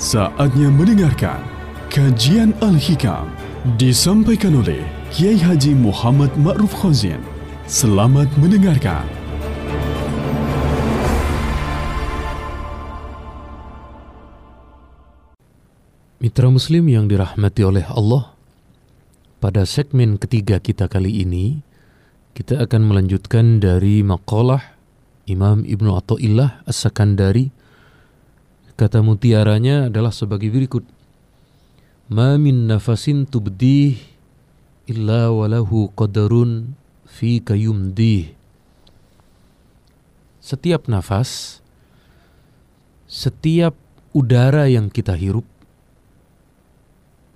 Saatnya mendengarkan kajian Al-Hikam disampaikan oleh Kiai Haji Muhammad Ma'ruf Khazin. Selamat mendengarkan. Mitra Muslim yang dirahmati oleh Allah, pada segmen ketiga kita kali ini, kita akan melanjutkan dari makalah Imam Ibnu Atta'illah As-Sakandari Kata mutiaranya adalah sebagai berikut. Ma min nafasin tubdih illa walahu qadarun fi kayumdih. Setiap nafas, setiap udara yang kita hirup,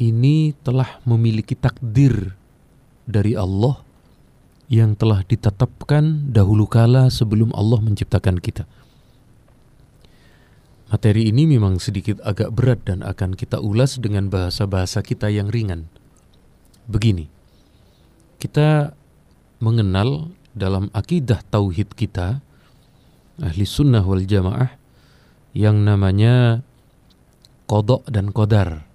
ini telah memiliki takdir dari Allah yang telah ditetapkan dahulu kala sebelum Allah menciptakan kita. Materi ini memang sedikit agak berat dan akan kita ulas dengan bahasa-bahasa kita yang ringan. Begini, kita mengenal dalam akidah tauhid kita, ahli sunnah wal jamaah, yang namanya kodok dan kodar.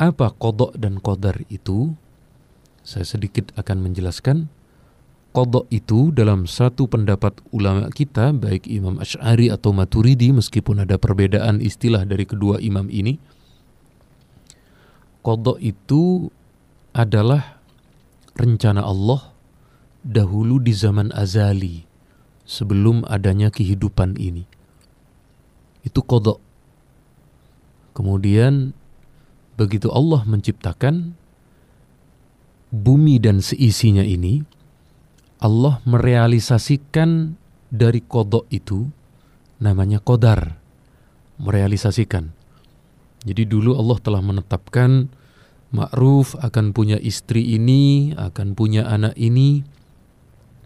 Apa kodok dan kodar itu? Saya sedikit akan menjelaskan kodok itu dalam satu pendapat ulama kita, baik Imam Ash'ari atau Maturidi, meskipun ada perbedaan istilah dari kedua imam ini, kodok itu adalah rencana Allah dahulu di zaman azali, sebelum adanya kehidupan ini. Itu kodok. Kemudian begitu Allah menciptakan bumi dan seisinya ini, Allah merealisasikan dari kodok itu namanya kodar. Merealisasikan. Jadi dulu Allah telah menetapkan Ma'ruf akan punya istri ini, akan punya anak ini,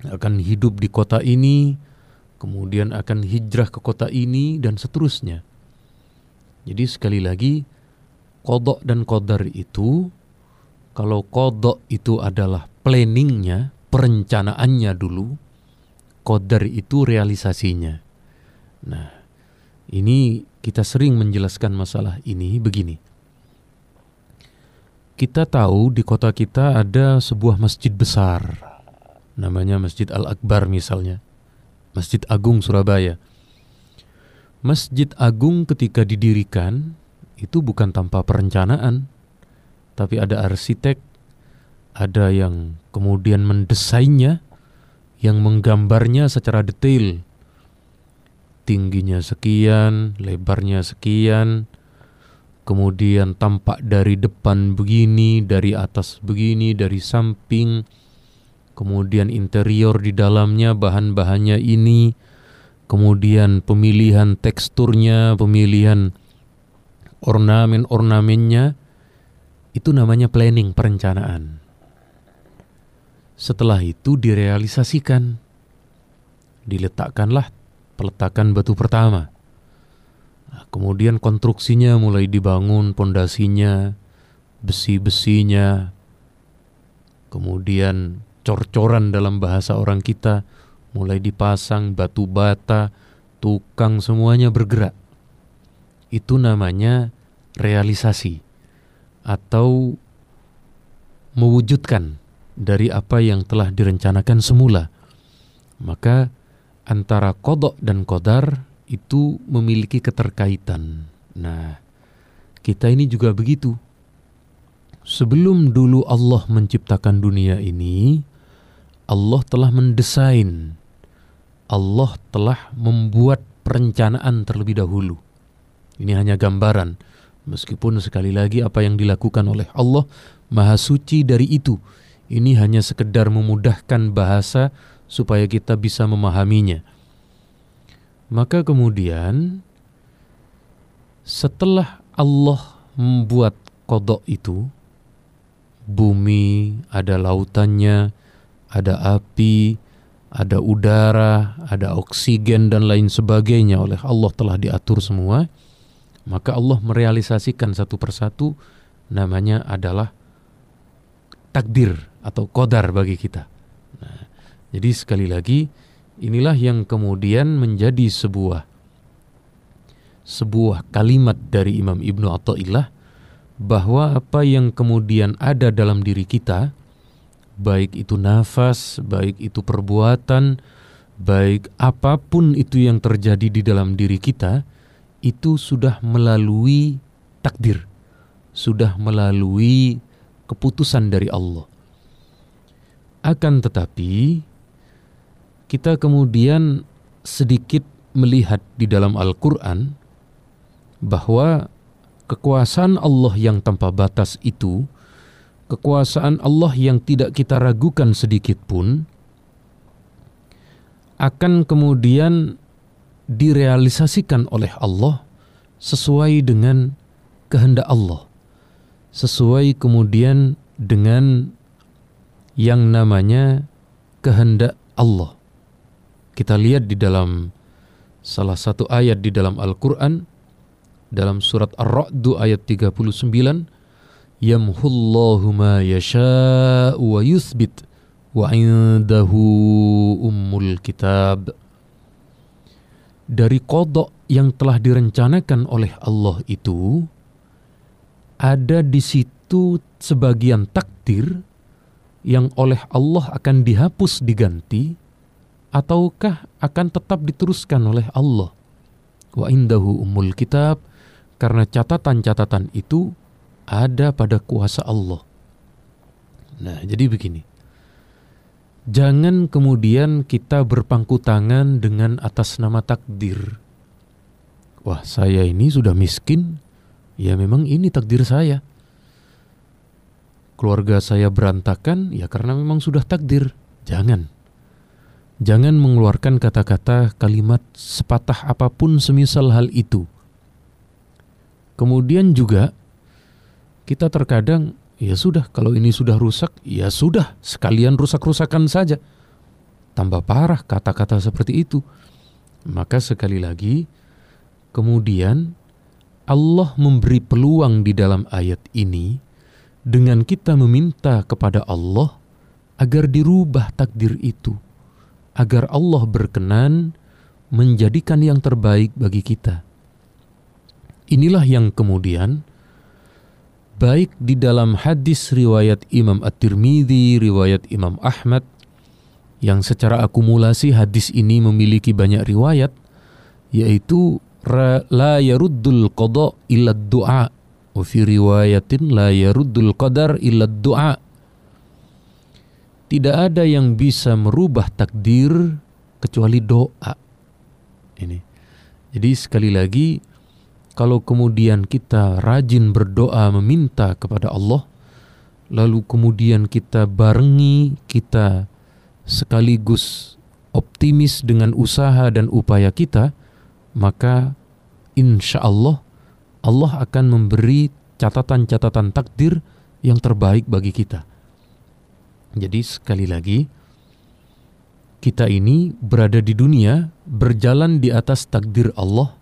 akan hidup di kota ini, kemudian akan hijrah ke kota ini, dan seterusnya. Jadi sekali lagi, kodok dan kodar itu, kalau kodok itu adalah planningnya, perencanaannya dulu, kodar itu realisasinya. Nah, ini kita sering menjelaskan masalah ini begini. Kita tahu di kota kita ada sebuah masjid besar, namanya Masjid Al-Akbar misalnya, Masjid Agung Surabaya. Masjid Agung ketika didirikan itu bukan tanpa perencanaan, tapi ada arsitek, ada yang kemudian mendesainnya, yang menggambarnya secara detail. Tingginya sekian, lebarnya sekian, kemudian tampak dari depan begini, dari atas begini, dari samping, kemudian interior di dalamnya bahan-bahannya ini, kemudian pemilihan teksturnya, pemilihan ornamen-ornamennya, itu namanya planning, perencanaan. Setelah itu direalisasikan. Diletakkanlah peletakan batu pertama. Nah, kemudian konstruksinya mulai dibangun, pondasinya, besi-besinya, kemudian cor-coran dalam bahasa orang kita, mulai dipasang batu bata, tukang semuanya bergerak. Itu namanya realisasi atau mewujudkan dari apa yang telah direncanakan semula. Maka antara kodok dan kodar itu memiliki keterkaitan. Nah, kita ini juga begitu. Sebelum dulu Allah menciptakan dunia ini, Allah telah mendesain, Allah telah membuat perencanaan terlebih dahulu. Ini hanya gambaran, meskipun sekali lagi apa yang dilakukan oleh Allah Maha Suci dari itu ini hanya sekedar memudahkan bahasa supaya kita bisa memahaminya. Maka kemudian setelah Allah membuat kodok itu, bumi, ada lautannya, ada api, ada udara, ada oksigen dan lain sebagainya oleh Allah telah diatur semua, maka Allah merealisasikan satu persatu namanya adalah takdir atau kodar bagi kita. Nah, jadi sekali lagi inilah yang kemudian menjadi sebuah sebuah kalimat dari Imam Ibnu Athaillah bahwa apa yang kemudian ada dalam diri kita, baik itu nafas, baik itu perbuatan, baik apa pun itu yang terjadi di dalam diri kita, itu sudah melalui takdir, sudah melalui keputusan dari Allah. Akan tetapi, kita kemudian sedikit melihat di dalam Al-Quran bahwa kekuasaan Allah yang tanpa batas itu, kekuasaan Allah yang tidak kita ragukan sedikit pun, akan kemudian direalisasikan oleh Allah sesuai dengan kehendak Allah, sesuai kemudian dengan yang namanya kehendak Allah. Kita lihat di dalam salah satu ayat di dalam Al-Quran, dalam surat Ar-Ra'd ayat 39 Yamhullahu ma yasha'u wa yuthbit wa indahu ummul kitab dari kodok yang telah direncanakan oleh Allah itu ada di situ sebagian takdir yang oleh Allah akan dihapus diganti ataukah akan tetap diteruskan oleh Allah wa indahu ummul kitab karena catatan-catatan itu ada pada kuasa Allah. Nah, jadi begini. Jangan kemudian kita berpangku tangan dengan atas nama takdir. Wah, saya ini sudah miskin, ya memang ini takdir saya. Keluarga saya berantakan, ya karena memang sudah takdir. Jangan. Jangan mengeluarkan kata-kata kalimat sepatah apa pun semisal hal itu Kemudian juga kita terkadang ya sudah kalau ini sudah rusak ya sudah sekalian rusak-rusakan saja. Tambah parah kata-kata seperti itu. Maka sekali lagi kemudian Allah memberi peluang di dalam ayat ini dengan kita meminta kepada Allah agar dirubah takdir itu, agar Allah berkenan menjadikan yang terbaik bagi kita. Inilah yang kemudian baik di dalam hadis riwayat Imam At-Tirmidzi, riwayat Imam Ahmad yang secara akumulasi hadis ini memiliki banyak riwayat yaitu la yaruddul qada illa du'a wa fi riwayatin la yaruddul qadar illa du'a. Tidak ada yang bisa merubah takdir kecuali doa. Ini. Jadi sekali lagi kalau kemudian kita rajin berdoa meminta kepada Allah, lalu kemudian kita barengi, kita sekaligus optimis dengan usaha dan upaya kita, maka insya Allah Allah akan memberi catatan-catatan takdir yang terbaik bagi kita. Jadi sekali lagi, kita ini berada di dunia berjalan di atas takdir Allah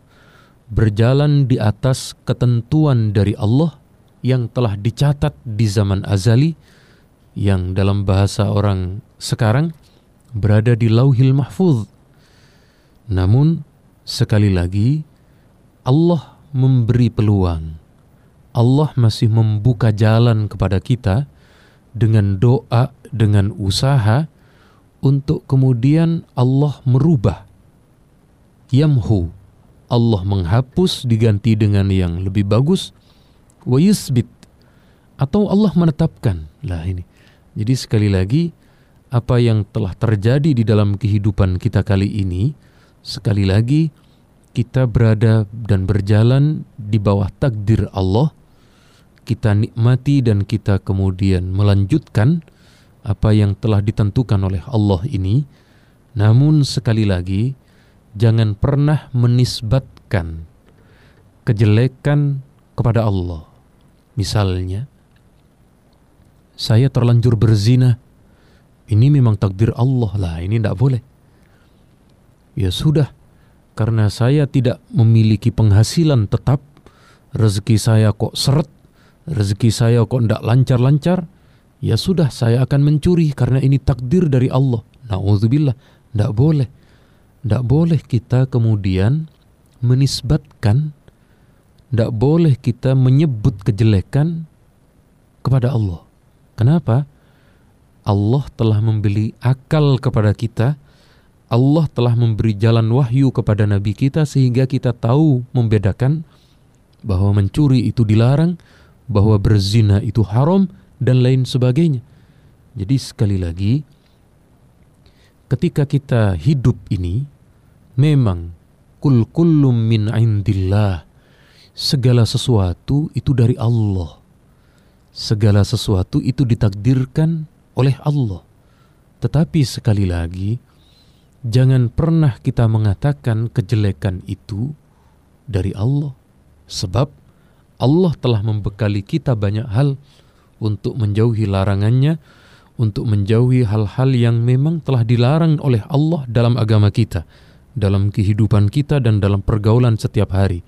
berjalan di atas ketentuan dari Allah yang telah dicatat di zaman azali yang dalam bahasa orang sekarang berada di lauhil mahfuz. Namun sekali lagi Allah memberi peluang. Allah masih membuka jalan kepada kita dengan doa, dengan usaha untuk kemudian Allah merubah. Yamhu Allah menghapus diganti dengan yang lebih bagus. Wa yusbit atau Allah menetapkan. Lah ini. Jadi sekali lagi apa yang telah terjadi di dalam kehidupan kita kali ini sekali lagi kita berada dan berjalan di bawah takdir Allah kita nikmati dan kita kemudian melanjutkan apa yang telah ditentukan oleh Allah ini namun sekali lagi jangan pernah menisbatkan kejelekan kepada Allah. Misalnya, saya terlanjur berzina, ini memang takdir Allah lah, ini tidak boleh. Ya sudah, karena saya tidak memiliki penghasilan tetap, rezeki saya kok seret, rezeki saya kok tidak lancar-lancar, ya sudah saya akan mencuri karena ini takdir dari Allah. Nauzubillah, tidak boleh tidak boleh kita kemudian menisbatkan tidak boleh kita menyebut kejelekan kepada Allah. Kenapa? Allah telah membeli akal kepada kita. Allah telah memberi jalan wahyu kepada nabi kita sehingga kita tahu membedakan bahwa mencuri itu dilarang, bahwa berzina itu haram dan lain sebagainya. Jadi sekali lagi ketika kita hidup ini memang kul kullum min indillah segala sesuatu itu dari Allah. Segala sesuatu itu ditakdirkan oleh Allah. Tetapi sekali lagi, jangan pernah kita mengatakan kejelekan itu dari Allah. Sebab Allah telah membekali kita banyak hal untuk menjauhi larangannya, untuk menjauhi hal-hal yang memang telah dilarang oleh Allah dalam agama kita, dalam kehidupan kita dan dalam pergaulan setiap hari.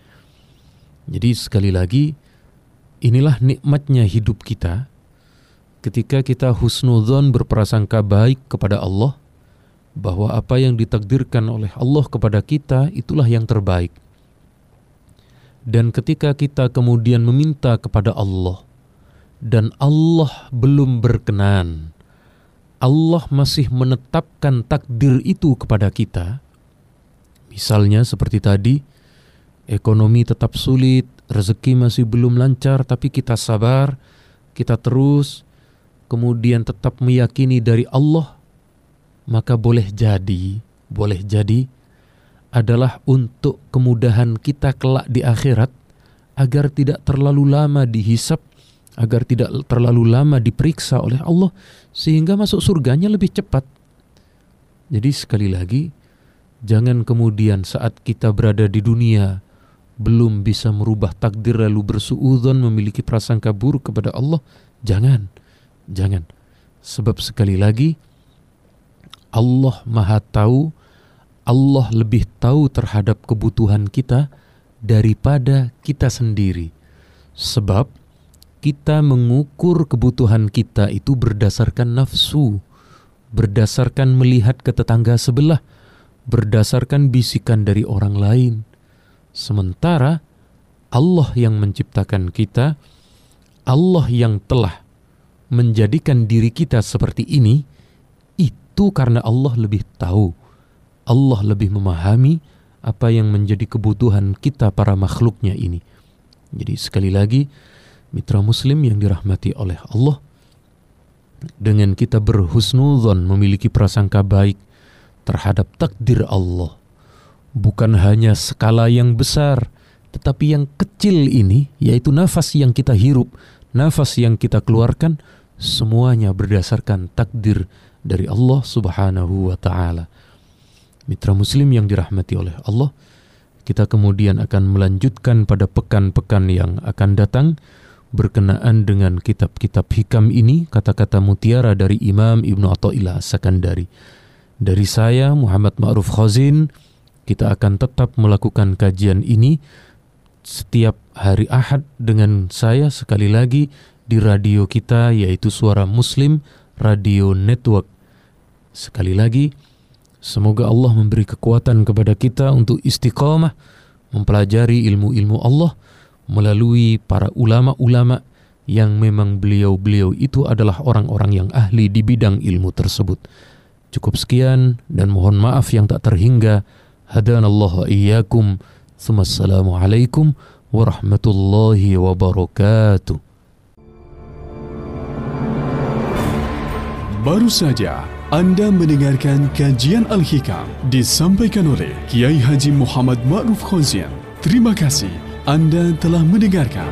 Jadi sekali lagi inilah nikmatnya hidup kita ketika kita husnudzon berprasangka baik kepada Allah bahwa apa yang ditakdirkan oleh Allah kepada kita itulah yang terbaik. Dan ketika kita kemudian meminta kepada Allah dan Allah belum berkenan, Allah masih menetapkan takdir itu kepada kita. Misalnya seperti tadi, ekonomi tetap sulit, rezeki masih belum lancar, tapi kita sabar, kita terus, kemudian tetap meyakini dari Allah, maka boleh jadi, boleh jadi adalah untuk kemudahan kita kelak di akhirat agar tidak terlalu lama dihisap, agar tidak terlalu lama diperiksa oleh Allah sehingga masuk surganya lebih cepat. Jadi sekali lagi, jangan kemudian saat kita berada di dunia belum bisa merubah takdir lalu bersuudzon memiliki prasangka buruk kepada Allah, jangan. Jangan. Sebab sekali lagi Allah Maha tahu, Allah lebih tahu terhadap kebutuhan kita daripada kita sendiri. Sebab kita mengukur kebutuhan kita itu berdasarkan nafsu, berdasarkan melihat ke tetangga sebelah, berdasarkan bisikan dari orang lain Sementara Allah yang menciptakan kita, Allah yang telah menjadikan diri kita seperti ini, itu karena Allah lebih tahu, Allah lebih memahami apa yang menjadi kebutuhan kita para makhluknya ini. Jadi sekali lagi, mitra muslim yang dirahmati oleh Allah, dengan kita berhusnuzon memiliki prasangka baik terhadap takdir Allah, bukan hanya skala yang besar, tetapi yang kecil ini, yaitu nafas yang kita hirup, nafas yang kita keluarkan, semuanya berdasarkan takdir dari Allah Subhanahu wa Ta'ala. Mitra Muslim yang dirahmati oleh Allah, kita kemudian akan melanjutkan pada pekan-pekan yang akan datang berkenaan dengan kitab-kitab hikam ini, kata-kata mutiara dari Imam Ibnu Athaillah Sakandari. Dari saya Muhammad Ma'ruf Khazin, kita akan tetap melakukan kajian ini setiap hari Ahad dengan saya sekali lagi di radio kita yaitu Suara Muslim Radio Network. Sekali lagi, semoga Allah memberi kekuatan kepada kita untuk istiqamah mempelajari ilmu-ilmu Allah melalui para ulama-ulama yang memang beliau-beliau itu adalah orang-orang yang ahli di bidang ilmu tersebut. Cukup sekian dan mohon maaf yang tak terhingga. Hadanallahu iyyakum. Assalamualaikum warahmatullahi wabarakatuh. Baru saja anda mendengarkan kajian Al-Hikam disampaikan oleh Kiai Haji Muhammad Ma'ruf Khozien. Terima kasih Anda telah mendengarkan.